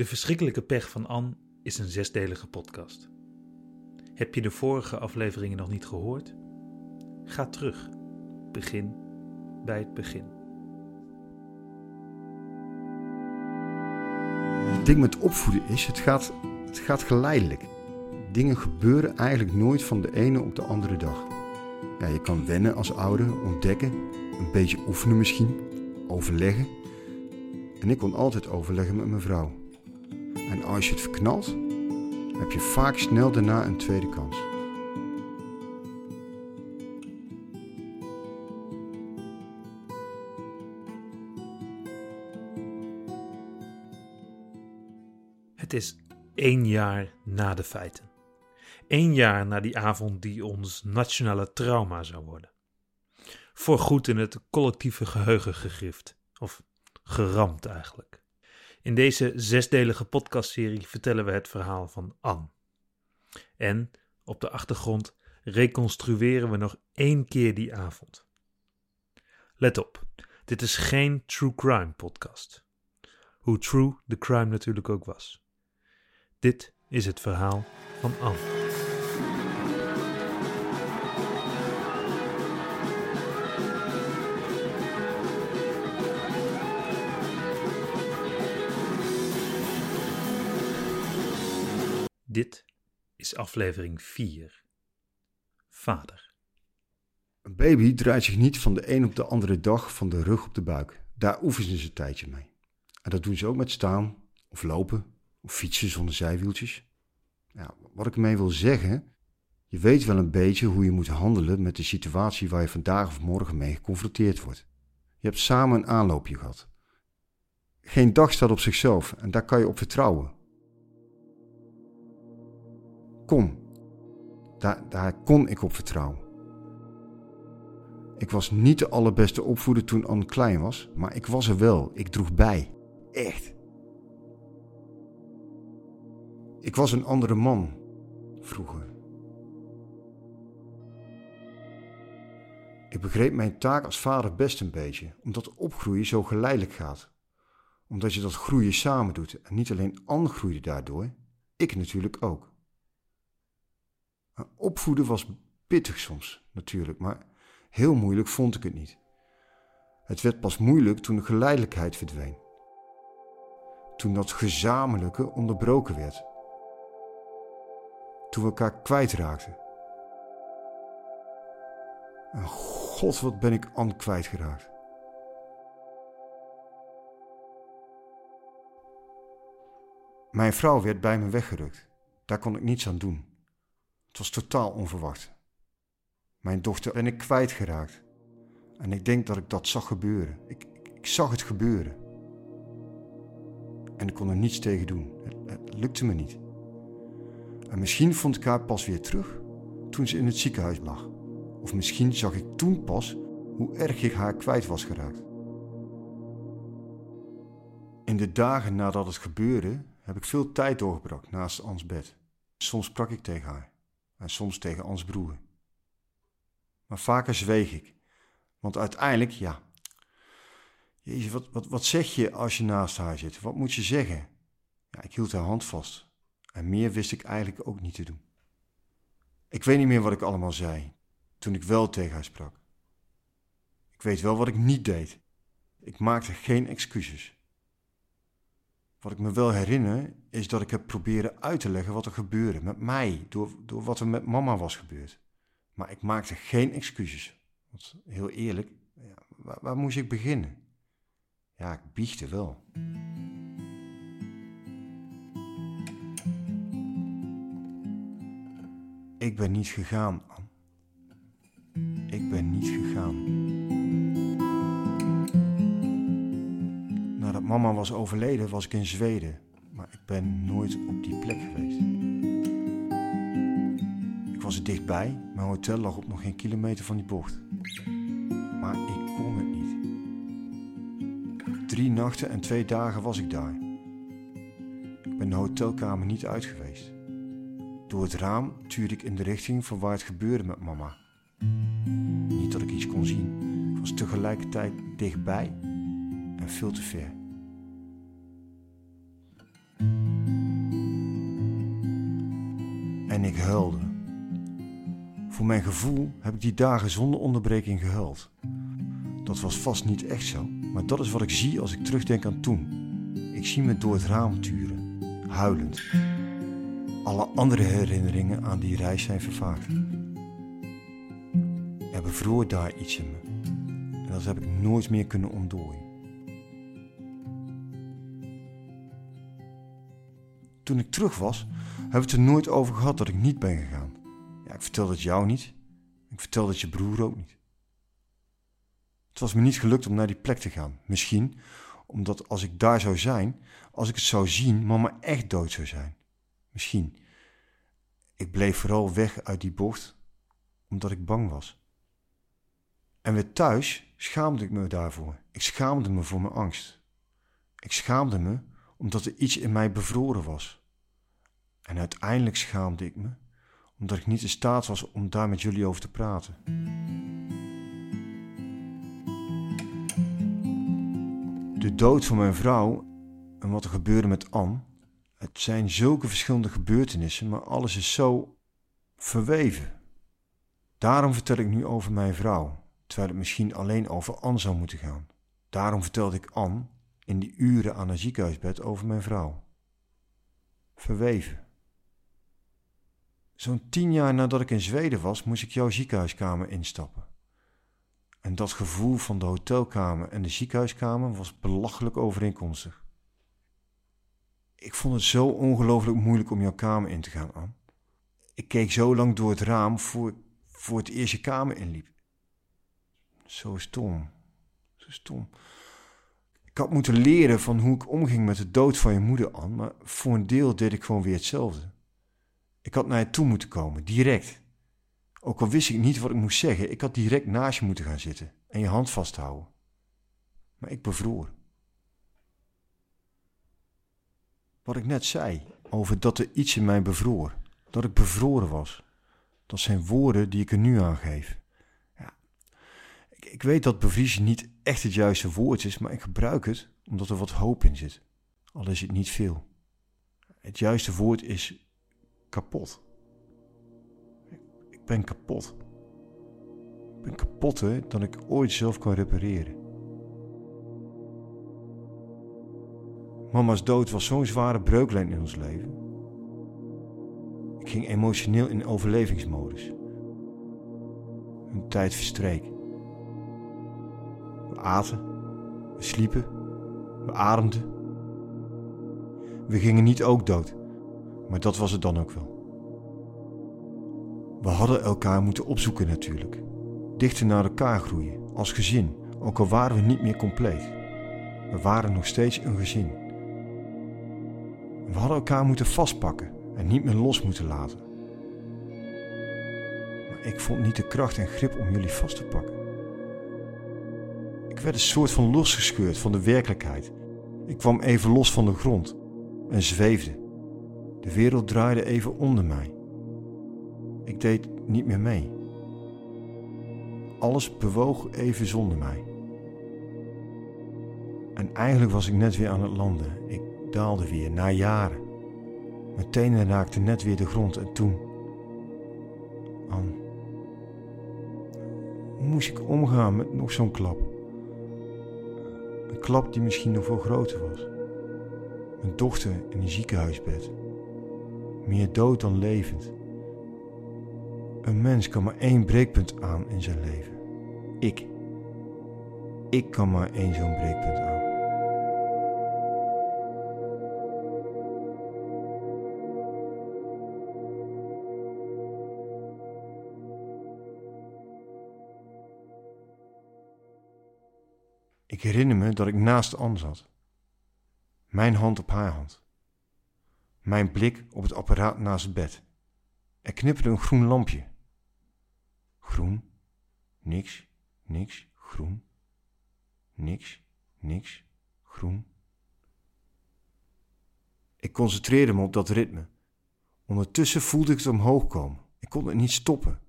De verschrikkelijke pech van Anne is een zesdelige podcast. Heb je de vorige afleveringen nog niet gehoord? Ga terug. Begin bij het begin. Het ding met opvoeden is, het gaat, het gaat geleidelijk. Dingen gebeuren eigenlijk nooit van de ene op de andere dag. Ja, je kan wennen als ouder, ontdekken, een beetje oefenen misschien, overleggen. En ik kon altijd overleggen met mijn vrouw. En als je het verknalt, heb je vaak snel daarna een tweede kans. Het is één jaar na de feiten. Eén jaar na die avond die ons nationale trauma zou worden. Voorgoed in het collectieve geheugen gegrift. Of geramd eigenlijk. In deze zesdelige podcastserie vertellen we het verhaal van Anne. En op de achtergrond reconstrueren we nog één keer die avond. Let op, dit is geen true crime podcast. Hoe true de crime natuurlijk ook was. Dit is het verhaal van Anne. Dit is aflevering 4. Vader. Een baby draait zich niet van de een op de andere dag van de rug op de buik. Daar oefenen ze een tijdje mee. En dat doen ze ook met staan, of lopen, of fietsen zonder zijwieltjes. Wat ik ermee wil zeggen, je weet wel een beetje hoe je moet handelen met de situatie waar je vandaag of morgen mee geconfronteerd wordt. Je hebt samen een aanloopje gehad. Geen dag staat op zichzelf en daar kan je op vertrouwen. Kom, daar, daar kon ik op vertrouwen. Ik was niet de allerbeste opvoeder toen Anne klein was, maar ik was er wel. Ik droeg bij. Echt. Ik was een andere man vroeger. Ik begreep mijn taak als vader best een beetje, omdat opgroeien zo geleidelijk gaat. Omdat je dat groeien samen doet en niet alleen Anne groeide daardoor, ik natuurlijk ook. Opvoeden was pittig soms, natuurlijk, maar heel moeilijk vond ik het niet. Het werd pas moeilijk toen de geleidelijkheid verdween. Toen dat gezamenlijke onderbroken werd. Toen we elkaar kwijtraakten. En god, wat ben ik aan kwijtgeraakt. Mijn vrouw werd bij me weggerukt. Daar kon ik niets aan doen. Het was totaal onverwacht. Mijn dochter ben ik kwijtgeraakt. En ik denk dat ik dat zag gebeuren. Ik, ik, zag het gebeuren. En ik kon er niets tegen doen. Het, lukte me niet. En misschien vond ik haar pas weer terug toen ze in het ziekenhuis lag. Of misschien zag ik toen pas hoe erg ik haar kwijt was geraakt. In de dagen nadat het gebeurde heb ik veel tijd doorgebracht naast Ans bed. Soms sprak ik tegen haar en soms tegen ons broer. Maar vaker zweeg ik, want uiteindelijk, ja. Jezus, wat, wat, wat zeg je als je naast haar zit? Wat moet je zeggen? Ja, ik hield haar hand vast en meer wist ik eigenlijk ook niet te doen. Ik weet niet meer wat ik allemaal zei toen ik wel tegen haar sprak. Ik weet wel wat ik niet deed. Ik maakte geen excuses. Wat ik me wel herinner is dat ik heb proberen uit te leggen wat er gebeurde met mij, door, door wat er met mama was gebeurd. Maar ik maakte geen excuses. Want heel eerlijk, ja, waar, moest ik beginnen? Ja, ik biechte wel. Ik ben niet gegaan, Anne. Ik ben niet gegaan. Nadat mama was overleden, was ik in Zweden. Maar ik ben nooit op die plek geweest. Ik was er dichtbij. Mijn hotel lag op nog geen kilometer van die bocht. Maar ik kon het niet. Drie nachten en twee dagen was ik daar. Ik ben de hotelkamer niet uit geweest. Door het raam tuurde ik in de richting van waar het gebeurde met mama. Niet dat ik iets kon zien. Ik was tegelijkertijd dichtbij en veel te ver. En ik huilde. Voor mijn gevoel heb ik die dagen zonder onderbreking gehuild. Dat was vast niet echt zo, maar dat is wat ik zie als ik terugdenk aan toen. Ik zie me door het raam turen, huilend. Alle andere herinneringen aan die reis zijn vervaagd. Er bevroor daar iets in me. En dat heb ik nooit meer kunnen ontdooien. Toen ik terug was, hebben we het er nooit over gehad dat ik niet ben gegaan. Ja, ik vertelde het jou niet. Ik vertelde het je broer ook niet. Het was me niet gelukt om naar die plek te gaan. Misschien omdat als ik daar zou zijn, als ik het zou zien, mama echt dood zou zijn. Misschien. Ik bleef vooral weg uit die bocht omdat ik bang was. En weer thuis schaamde ik me daarvoor. Ik schaamde me voor mijn angst. Ik schaamde me omdat er iets in mij bevroren was. En uiteindelijk schaamde ik me omdat ik niet in staat was om daar met jullie over te praten. De dood van mijn vrouw en wat er gebeurde met Anne. Het zijn zulke verschillende gebeurtenissen, maar alles is zo verweven. Daarom vertel ik nu over mijn vrouw, terwijl het misschien alleen over Anne zou moeten gaan. Daarom vertelde ik Anne in die uren aan een ziekenhuisbed over mijn vrouw. Verweven. Zo'n tien jaar nadat ik in Zweden was, moest ik jouw ziekenhuiskamer instappen. En dat gevoel van de hotelkamer en de ziekenhuiskamer was belachelijk overeenkomstig. Ik vond het zo ongelooflijk moeilijk om jouw kamer in te gaan, Anne. Ik keek zo lang door het raam voor, voor het eerst je kamer inliep. Zo stom. Zo stom. Ik had moeten leren van hoe ik omging met de dood van je moeder, Anne, maar voor een deel deed ik gewoon weer hetzelfde. Ik had naar je toe moeten komen, direct. Ook al wist ik niet wat ik moest zeggen, ik had direct naast je moeten gaan zitten en je hand vasthouden. Maar ik bevroor. Wat ik net zei over dat er iets in mij bevroor, dat ik bevroren was, dat zijn woorden die ik er nu aan geef. Ja, ik, ik weet dat bevriezen niet echt het juiste woord is, maar ik gebruik het omdat er wat hoop in zit, al is het niet veel. Het juiste woord is kapot. Ik ben kapot. Ik ben kapotter dan ik ooit zelf kan repareren. Mama's dood was zo'n zware breuklijn in ons leven. Ik ging emotioneel in overlevingsmodus. Een tijd verstreek. We aten, we sliepen, we ademden. We gingen niet ook dood, maar dat was het dan ook wel. We hadden elkaar moeten opzoeken natuurlijk. Dichter naar elkaar groeien, als gezin, ook al waren we niet meer compleet. We waren nog steeds een gezin. We hadden elkaar moeten vastpakken en niet meer los moeten laten. Maar ik vond niet de kracht en grip om jullie vast te pakken. Ik werd een soort van losgescheurd van de werkelijkheid. Ik kwam even los van de grond en zweefde. De wereld draaide even onder mij. Ik deed niet meer mee. Alles bewoog even zonder mij. En eigenlijk was ik net weer aan het landen. Ik daalde weer, na jaren. Mijn tenen raakten net weer de grond en toen... Moest ik omgaan met nog zo'n klap? Een klap die misschien nog veel groter was. Mijn dochter in een ziekenhuisbed. Meer dood dan levend. Een mens kan maar één breekpunt aan in zijn leven. Ik. Ik kan maar één zo'n breekpunt aan. Ik herinner me dat ik naast Anne zat. Mijn hand op haar hand. Mijn blik op het apparaat naast het bed. Er knipperde een groen lampje. Groen, niks, niks, groen, niks, niks, groen. Ik concentreerde me op dat ritme. Ondertussen voelde ik het omhoog komen. Ik kon het niet stoppen.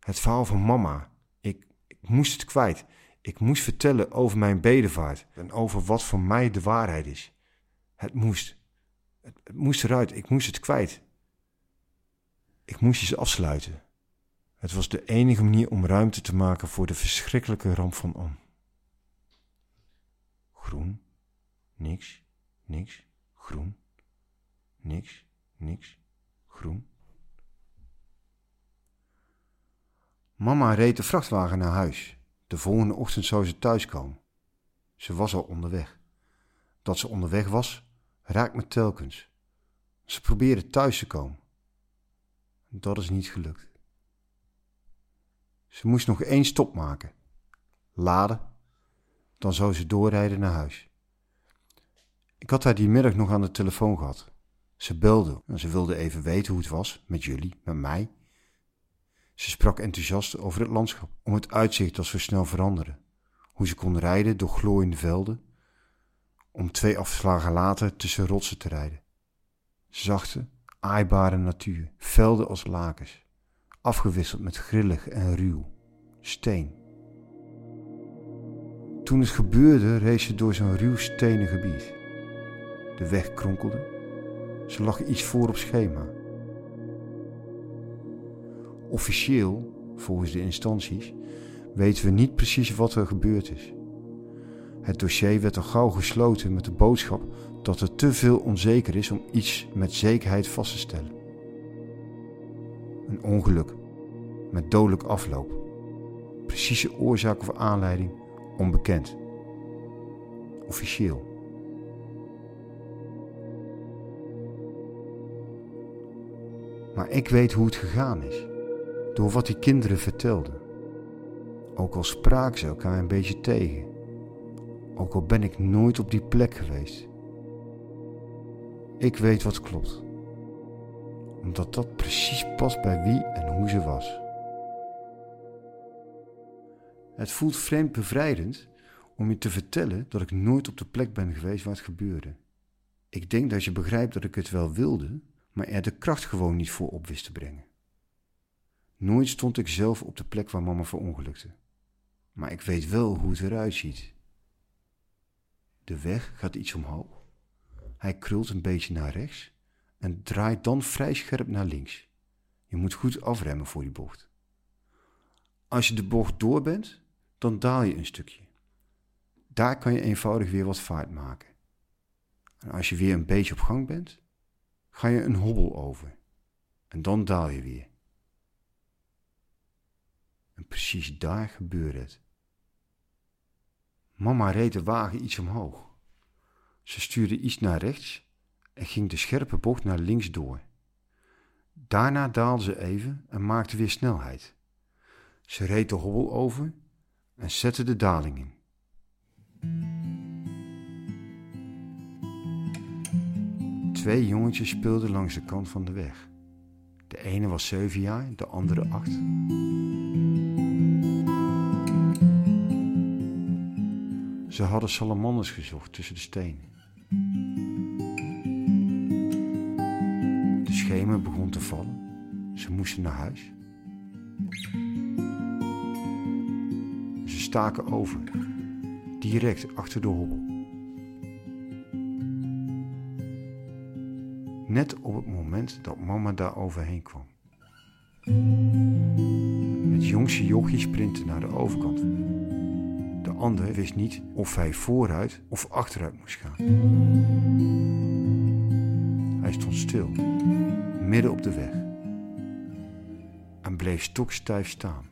Het verhaal van mama. Ik, ik moest het kwijt. Ik moest vertellen over mijn bedevaart en over wat voor mij de waarheid is. Het moest. Het, moest eruit. Ik moest het kwijt. Ik moest iets afsluiten. Het was de enige manier om ruimte te maken voor de verschrikkelijke ramp van Am. Groen, niks, niks, groen, niks, niks, groen. Mama reed de vrachtwagen naar huis. De volgende ochtend zou ze thuiskomen. Ze was al onderweg. Dat ze onderweg was, raakt me telkens. Ze probeerde thuis te komen. Dat is niet gelukt. Ze moest nog één stop maken. Laden. Dan zou ze doorrijden naar huis. Ik had haar die middag nog aan de telefoon gehad. Ze belde en ze wilde even weten hoe het was met jullie, met mij. Ze sprak enthousiast over het landschap, om het uitzicht dat zo snel veranderde. Hoe ze kon rijden door glooiende velden, om twee afslagen later tussen rotsen te rijden. Zachte, aaibare natuur, velden als lakens, afgewisseld met grillig en ruw, steen. Toen het gebeurde, reed ze door zo'n ruw stenen gebied. De weg kronkelde. Ze lag iets voor op schema. Officieel, volgens de instanties, weten we niet precies wat er gebeurd is. Het dossier werd al gauw gesloten met de boodschap dat er te veel onzeker is om iets met zekerheid vast te stellen. Een ongeluk met dodelijk afloop. Precieze oorzaak of aanleiding onbekend. Officieel. Maar ik weet hoe het gegaan is. Door wat die kinderen vertelden. Ook al spraken ze elkaar een beetje tegen. Ook al ben ik nooit op die plek geweest. Ik weet wat klopt. Omdat dat precies past bij wie en hoe ze was. Het voelt vreemd bevrijdend om je te vertellen dat ik nooit op de plek ben geweest waar het gebeurde. Ik denk dat je begrijpt dat ik het wel wilde, maar er de kracht gewoon niet voor op wist te brengen. Nooit stond ik zelf op de plek waar mama verongelukte. Maar ik weet wel hoe het eruit ziet. De weg gaat iets omhoog. Hij krult een beetje naar rechts en draait dan vrij scherp naar links. Je moet goed afremmen voor die bocht. Als je de bocht door bent, dan daal je een stukje. Daar kan je eenvoudig weer wat vaart maken. En als je weer een beetje op gang bent, ga je een hobbel over. En dan daal je weer. En precies daar gebeurde het. Mama reed de wagen iets omhoog. Ze stuurde iets naar rechts en ging de scherpe bocht naar links door. Daarna daalde ze even en maakte weer snelheid. Ze reed de hobbel over en zette de daling in. Twee jongetjes speelden langs de kant van de weg. De ene was zeven jaar, de andere acht. Ze hadden salamanders gezocht tussen de stenen. De schemer begon te vallen. Ze moesten naar huis. Ze staken over, direct achter de hobbel. Net op het moment dat mama daar overheen kwam. Het jongste jochie sprintte naar de overkant. De ander wist niet of hij vooruit of achteruit moest gaan. Hij stond stil, midden op de weg. En bleef stokstijf staan.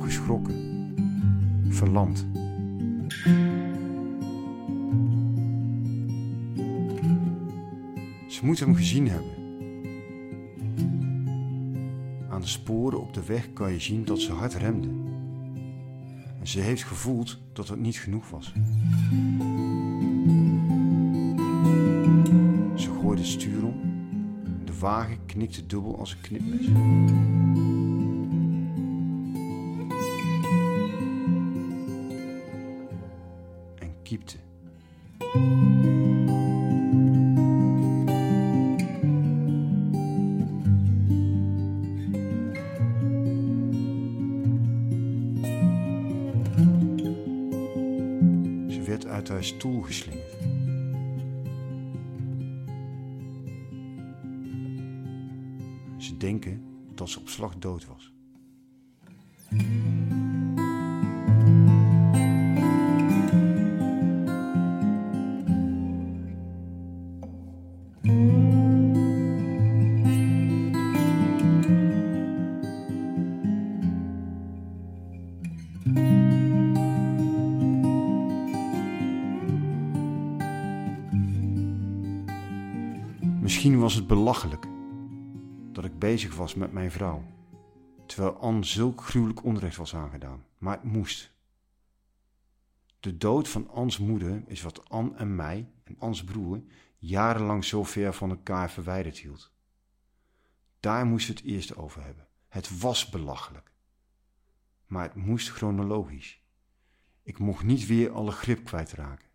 Geschrokken, verlamd. Ze moet hem gezien hebben. Sporen op de weg kan je zien dat ze hard remde. En ze heeft gevoeld dat het niet genoeg was. Ze gooide stuur om. De wagen knikte dubbel als een knipmes. En kiepte. stoel geslingerd. Ze denken dat ze op slag dood was. Misschien was het belachelijk dat ik bezig was met mijn vrouw, terwijl Anne zulk gruwelijk onrecht was aangedaan, maar het moest. De dood van Ans moeder is wat Anne en mij en Ans broer jarenlang zo ver van elkaar verwijderd hield. Daar moest we het eerst over hebben. Het was belachelijk. Maar het moest chronologisch. Ik mocht niet weer alle grip kwijtraken.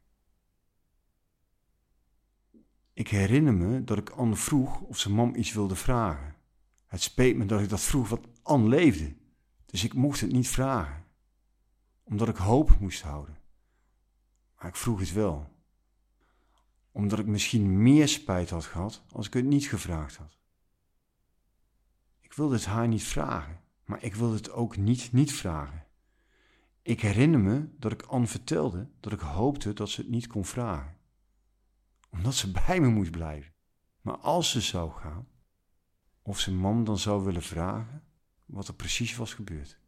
Ik herinner me dat ik Anne vroeg of ze mam iets wilde vragen. Het speet me dat ik dat vroeg, want Anne leefde. Dus ik mocht het niet vragen. Omdat ik hoop moest houden. Maar ik vroeg het wel. Omdat ik misschien meer spijt had gehad als ik het niet gevraagd had. Ik wilde het haar niet vragen, maar ik wilde het ook niet niet vragen. Ik herinner me dat ik Anne vertelde dat ik hoopte dat ze het niet kon vragen omdat ze bij me moest blijven. Maar als ze zou gaan, of zijn man dan zou willen vragen wat er precies was gebeurd.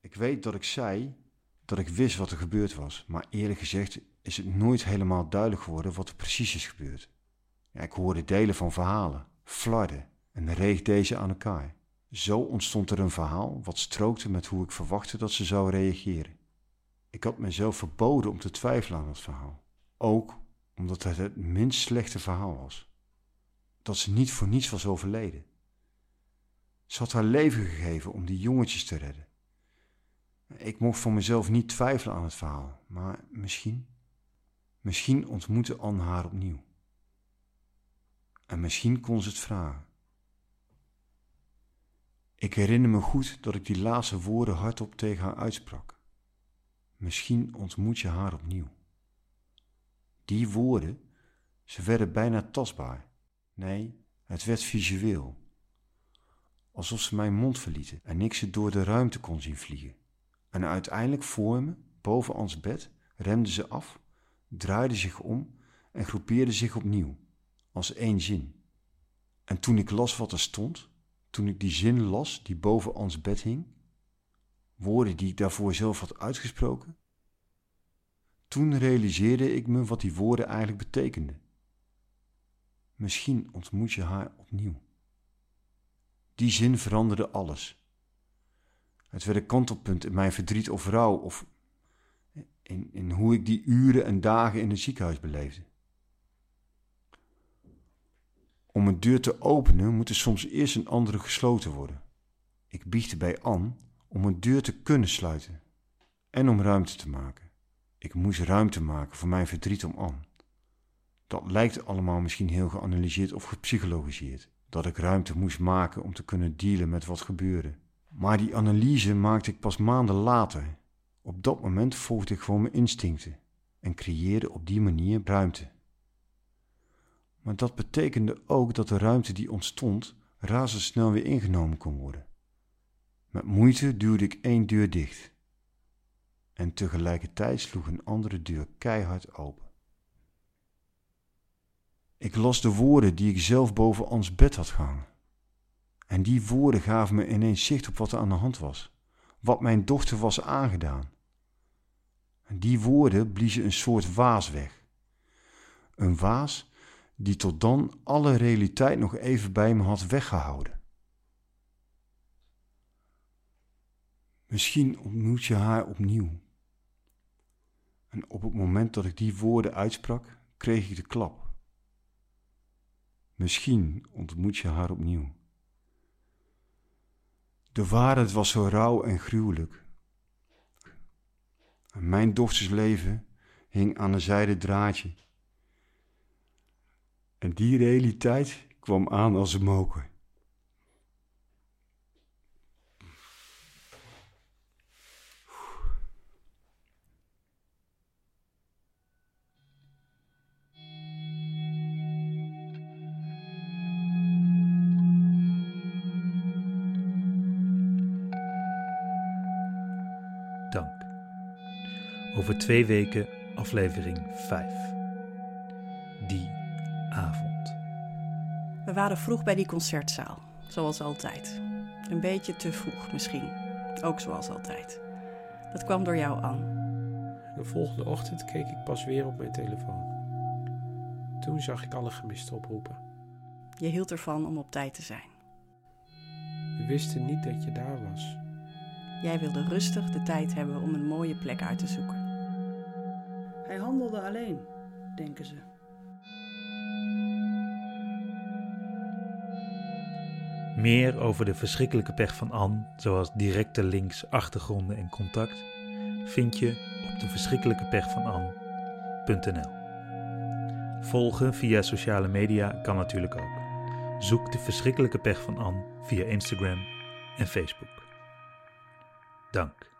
Ik weet dat ik zei dat ik wist wat er gebeurd was, maar eerlijk gezegd is het nooit helemaal duidelijk geworden wat er precies is gebeurd. Ja, ik hoorde delen van verhalen, flarde en reeg deze aan elkaar. Zo ontstond er een verhaal wat strookte met hoe ik verwachtte dat ze zou reageren. Ik had mezelf verboden om te twijfelen aan het verhaal. Ook omdat het het minst slechte verhaal was. Dat ze niet voor niets was overleden. Ze had haar leven gegeven om die jongetjes te redden. Ik mocht voor mezelf niet twijfelen aan het verhaal, maar misschien, misschien ontmoette Anne haar opnieuw. En misschien kon ze het vragen. Ik herinner me goed dat ik die laatste woorden hardop tegen haar uitsprak. Misschien ontmoet je haar opnieuw. Die woorden, ze werden bijna tastbaar. Nee, het werd visueel. Alsof ze mijn mond verlieten en ik ze door de ruimte kon zien vliegen. En uiteindelijk voor me, boven ons bed, remde ze af, draaide zich om en groepeerde zich opnieuw, als één zin. En toen ik las wat er stond, toen ik die zin las die boven ons bed hing, woorden die ik daarvoor zelf had uitgesproken, toen realiseerde ik me wat die woorden eigenlijk betekenden. Misschien ontmoet je haar opnieuw. Die zin veranderde alles. Het werd een kantelpunt in mijn verdriet of rouw of in, in hoe ik die uren en dagen in het ziekenhuis beleefde. Om een deur te openen moet er soms eerst een andere gesloten worden. Ik biechtte bij Anne om een deur te kunnen sluiten en om ruimte te maken. Ik moest ruimte maken voor mijn verdriet om Anne. Dat lijkt allemaal misschien heel geanalyseerd of gepsychologiseerd. Dat ik ruimte moest maken om te kunnen dealen met wat gebeurde. Maar die analyse maakte ik pas maanden later. Op dat moment volgde ik gewoon mijn instincten en creëerde op die manier ruimte. Maar dat betekende ook dat de ruimte die ontstond razendsnel weer ingenomen kon worden. Met moeite duwde ik één deur dicht en tegelijkertijd sloeg een andere deur keihard open. Ik las de woorden die ik zelf boven ons bed had gehangen. En die woorden gaven me ineens zicht op wat er aan de hand was, wat mijn dochter was aangedaan. En die woorden bliezen een soort waas weg. Een waas die tot dan alle realiteit nog even bij me had weggehouden. Misschien ontmoet je haar opnieuw. En op het moment dat ik die woorden uitsprak, kreeg ik de klap. Misschien ontmoet je haar opnieuw. De waarheid was zo rauw en gruwelijk. En mijn dochters leven hing aan een zijden draadje. En die realiteit kwam aan als een moker. Over twee weken aflevering 5. Die avond. We waren vroeg bij die concertzaal, zoals altijd. Een beetje te vroeg misschien, ook zoals altijd. Dat kwam door jou, Anne. De volgende ochtend keek ik pas weer op mijn telefoon. Toen zag ik alle gemiste oproepen. Je hield ervan om op tijd te zijn. We wisten niet dat je daar was. Jij wilde rustig de tijd hebben om een mooie plek uit te zoeken. Alleen, denken ze. Meer over de verschrikkelijke pech van Anne, zoals directe links, achtergronden en contact, vind je op de verschrikkelijke pech van. Volgen via sociale media kan natuurlijk ook. Zoek de verschrikkelijke pech van Anne via Instagram en Facebook. Dank.